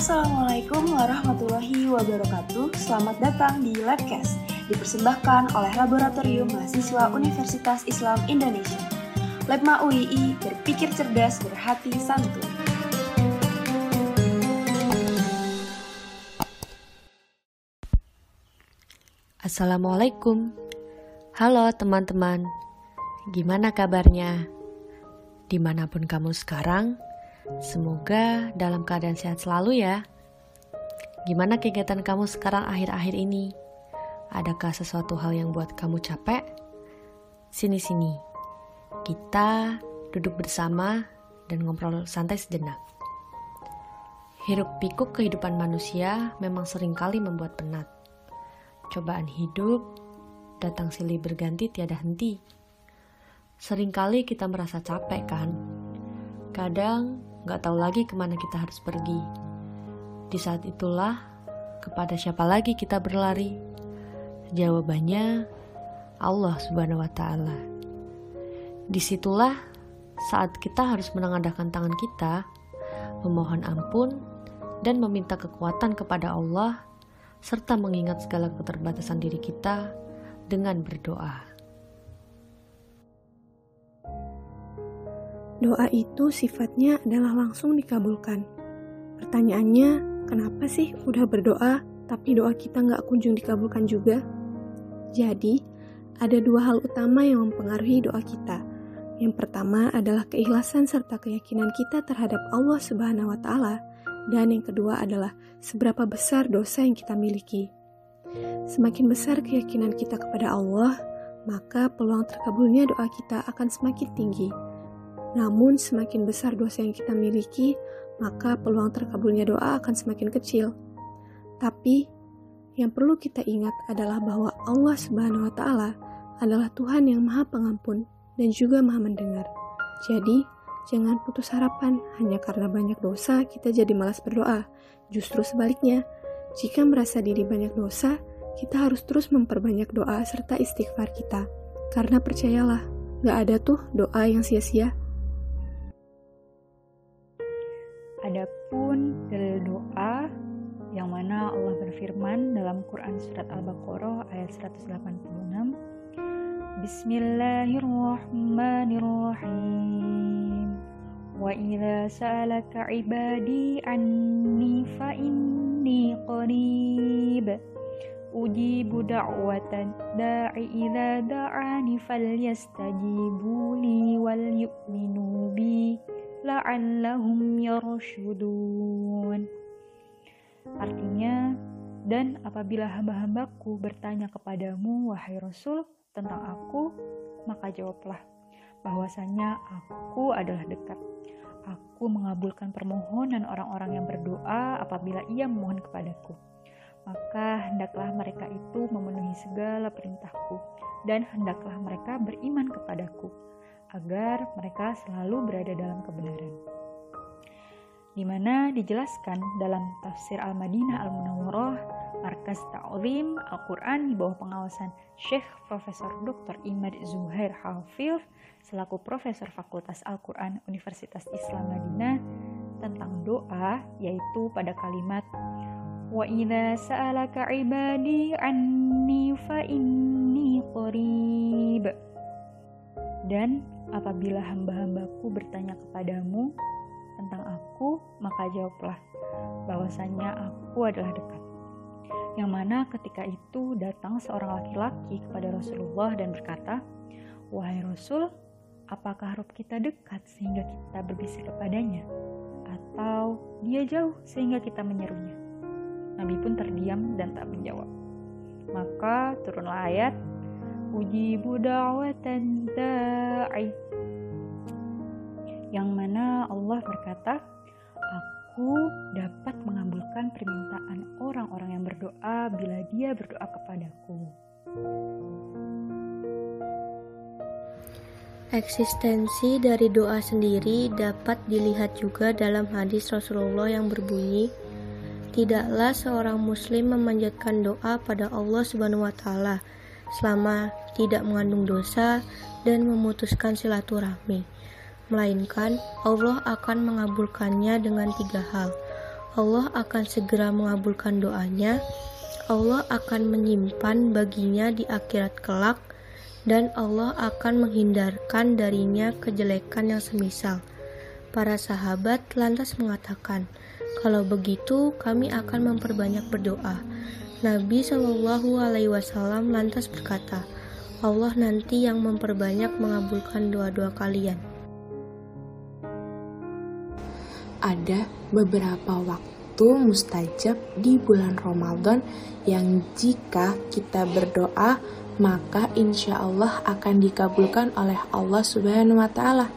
Assalamualaikum warahmatullahi wabarakatuh. Selamat datang di Labcast, dipersembahkan oleh Laboratorium Mahasiswa Universitas Islam Indonesia. Labma UII berpikir cerdas, berhati santun. Assalamualaikum. Halo teman-teman. Gimana kabarnya? Di mana pun kamu sekarang, Semoga dalam keadaan sehat selalu ya. Gimana kegiatan kamu sekarang akhir-akhir ini? Adakah sesuatu hal yang buat kamu capek? Sini-sini, kita duduk bersama dan ngobrol santai sejenak. Hiruk pikuk kehidupan manusia memang sering kali membuat penat. Cobaan hidup datang silih berganti tiada henti. Seringkali kita merasa capek kan? Kadang nggak tahu lagi ke mana kita harus pergi. Di saat itulah, kepada siapa lagi kita berlari? Jawabannya, Allah Subhanahu wa Ta'ala. Di situlah saat kita harus menengadahkan tangan kita, memohon ampun, dan meminta kekuatan kepada Allah, serta mengingat segala keterbatasan diri kita dengan berdoa. Doa itu sifatnya adalah langsung dikabulkan. Pertanyaannya, kenapa sih udah berdoa tapi doa kita nggak kunjung dikabulkan juga? Jadi, ada dua hal utama yang mempengaruhi doa kita. Yang pertama adalah keikhlasan serta keyakinan kita terhadap Allah Subhanahu wa taala dan yang kedua adalah seberapa besar dosa yang kita miliki. Semakin besar keyakinan kita kepada Allah, maka peluang terkabulnya doa kita akan semakin tinggi. Namun, semakin besar dosa yang kita miliki, maka peluang terkabulnya doa akan semakin kecil. Tapi, yang perlu kita ingat adalah bahwa Allah Subhanahu wa Ta'ala adalah Tuhan yang Maha Pengampun dan juga Maha Mendengar. Jadi, jangan putus harapan hanya karena banyak dosa kita jadi malas berdoa. Justru sebaliknya, jika merasa diri banyak dosa, kita harus terus memperbanyak doa serta istighfar kita. Karena percayalah, gak ada tuh doa yang sia-sia. Adapun dalil doa yang mana Allah berfirman dalam Quran surat Al-Baqarah ayat 186 Bismillahirrahmanirrahim. Wa idza sa'alaka ibadi anni fa inni qarib. Ujibu da'watan da'i idza da'ani falyastajibu li wal yu'minu bi la'allahum yarshudun. Artinya, dan apabila hamba-hambaku bertanya kepadamu, wahai Rasul, tentang aku, maka jawablah bahwasanya aku adalah dekat. Aku mengabulkan permohonan orang-orang yang berdoa apabila ia memohon kepadaku. Maka hendaklah mereka itu memenuhi segala perintahku, dan hendaklah mereka beriman kepadaku agar mereka selalu berada dalam kebenaran. Di mana dijelaskan dalam tafsir Al-Madinah Al-Munawwarah, Markas Ta'lim Al-Quran di bawah pengawasan Syekh Profesor Dr. Imad Zuhair Hafil selaku Profesor Fakultas Al-Quran Universitas Islam Madinah tentang doa yaitu pada kalimat Wa idza sa'alaka ibadi anni fa inni qarib dan apabila hamba-hambaku bertanya kepadamu tentang aku, maka jawablah bahwasanya aku adalah dekat. Yang mana ketika itu datang seorang laki-laki kepada Rasulullah dan berkata, Wahai Rasul, apakah roh kita dekat sehingga kita berbisik kepadanya? Atau dia jauh sehingga kita menyerunya? Nabi pun terdiam dan tak menjawab. Maka turunlah ayat ujibu da'watan da'i yang mana Allah berkata aku dapat mengabulkan permintaan orang-orang yang berdoa bila dia berdoa kepadaku. Eksistensi dari doa sendiri dapat dilihat juga dalam hadis Rasulullah yang berbunyi, "Tidaklah seorang muslim memanjatkan doa pada Allah Subhanahu wa taala selama tidak mengandung dosa dan memutuskan silaturahmi, melainkan Allah akan mengabulkannya dengan tiga hal. Allah akan segera mengabulkan doanya. Allah akan menyimpan baginya di akhirat kelak, dan Allah akan menghindarkan darinya kejelekan yang semisal. Para sahabat lantas mengatakan, "Kalau begitu, kami akan memperbanyak berdoa." Nabi Shallallahu Alaihi Wasallam lantas berkata, "Allah nanti yang memperbanyak mengabulkan doa-doa kalian." Ada beberapa waktu mustajab di bulan Ramadan yang jika kita berdoa maka insya Allah akan dikabulkan oleh Allah Subhanahu wa Ta'ala.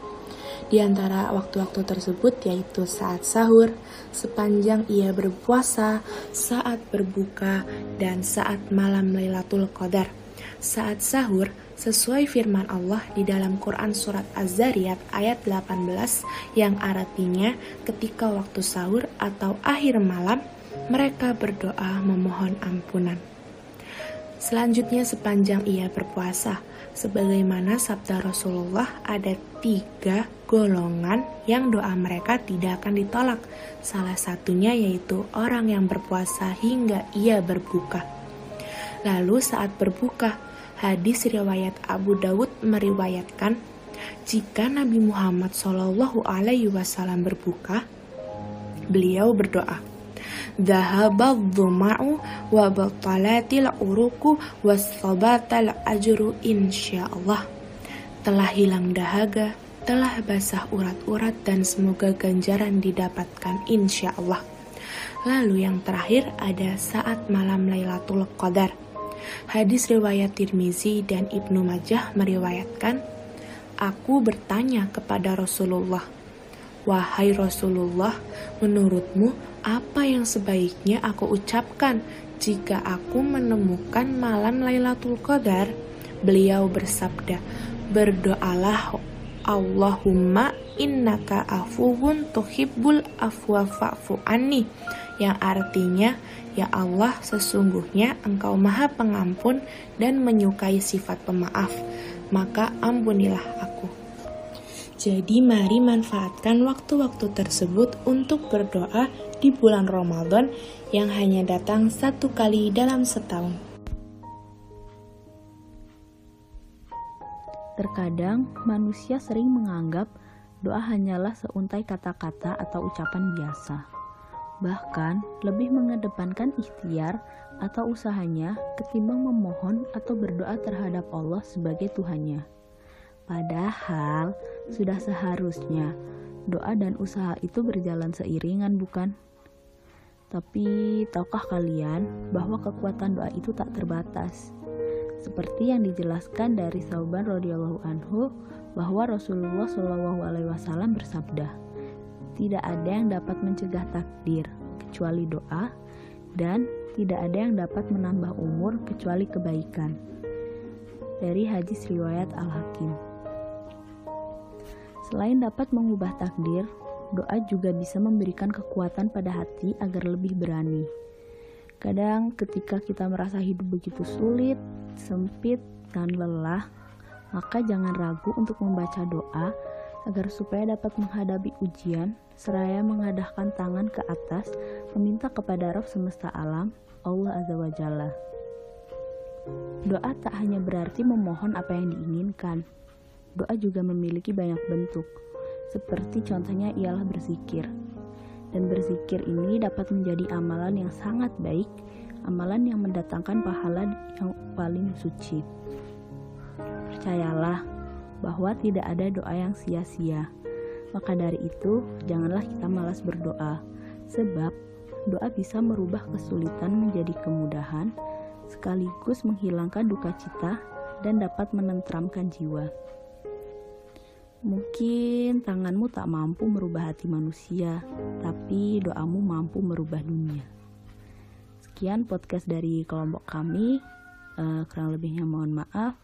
Di antara waktu-waktu tersebut yaitu saat sahur, sepanjang ia berpuasa, saat berbuka, dan saat malam Lailatul Qadar. Saat sahur, sesuai firman Allah di dalam Quran Surat Az-Zariyat ayat 18 yang artinya ketika waktu sahur atau akhir malam mereka berdoa memohon ampunan. Selanjutnya sepanjang ia berpuasa, sebagaimana sabda Rasulullah ada tiga golongan yang doa mereka tidak akan ditolak. Salah satunya yaitu orang yang berpuasa hingga ia berbuka. Lalu saat berbuka, Hadis riwayat Abu Dawud meriwayatkan jika Nabi Muhammad Shallallahu Alaihi Wasallam berbuka, beliau berdoa, Dhahabal dhuma'u wa batalatil uruku wasabatal ajru insyaallah. Telah hilang dahaga, telah basah urat-urat dan semoga ganjaran didapatkan insyaallah. Lalu yang terakhir ada saat malam Lailatul Qadar Hadis riwayat Tirmizi dan Ibnu Majah meriwayatkan, Aku bertanya kepada Rasulullah, Wahai Rasulullah, menurutmu apa yang sebaiknya aku ucapkan jika aku menemukan malam Lailatul Qadar? Beliau bersabda, Berdoalah Allahumma innaka afuwun tuhibbul afwa fa'fu anni yang artinya Ya Allah, sesungguhnya Engkau Maha Pengampun dan menyukai sifat pemaaf, maka ampunilah aku. Jadi, mari manfaatkan waktu-waktu tersebut untuk berdoa di bulan Ramadan yang hanya datang satu kali dalam setahun. Terkadang manusia sering menganggap doa hanyalah seuntai kata-kata atau ucapan biasa bahkan lebih mengedepankan ikhtiar atau usahanya ketimbang memohon atau berdoa terhadap Allah sebagai Tuhannya. Padahal sudah seharusnya doa dan usaha itu berjalan seiringan, bukan? Tapi tahukah kalian bahwa kekuatan doa itu tak terbatas? Seperti yang dijelaskan dari Sauban radhiyallahu anhu bahwa Rasulullah Shallallahu alaihi wasallam bersabda, tidak ada yang dapat mencegah takdir kecuali doa, dan tidak ada yang dapat menambah umur kecuali kebaikan. Dari hadis riwayat Al-Hakim. Selain dapat mengubah takdir, doa juga bisa memberikan kekuatan pada hati agar lebih berani. Kadang ketika kita merasa hidup begitu sulit, sempit, dan lelah, maka jangan ragu untuk membaca doa agar supaya dapat menghadapi ujian seraya mengadahkan tangan ke atas meminta kepada Rabb semesta alam Allah Azza wa Jalla. Doa tak hanya berarti memohon apa yang diinginkan. Doa juga memiliki banyak bentuk. Seperti contohnya ialah berzikir. Dan berzikir ini dapat menjadi amalan yang sangat baik, amalan yang mendatangkan pahala yang paling suci. Percayalah, bahwa tidak ada doa yang sia-sia. Maka dari itu, janganlah kita malas berdoa, sebab doa bisa merubah kesulitan menjadi kemudahan, sekaligus menghilangkan duka cita dan dapat menentramkan jiwa. Mungkin tanganmu tak mampu merubah hati manusia, tapi doamu mampu merubah dunia. Sekian podcast dari kelompok kami. Uh, kurang lebihnya mohon maaf.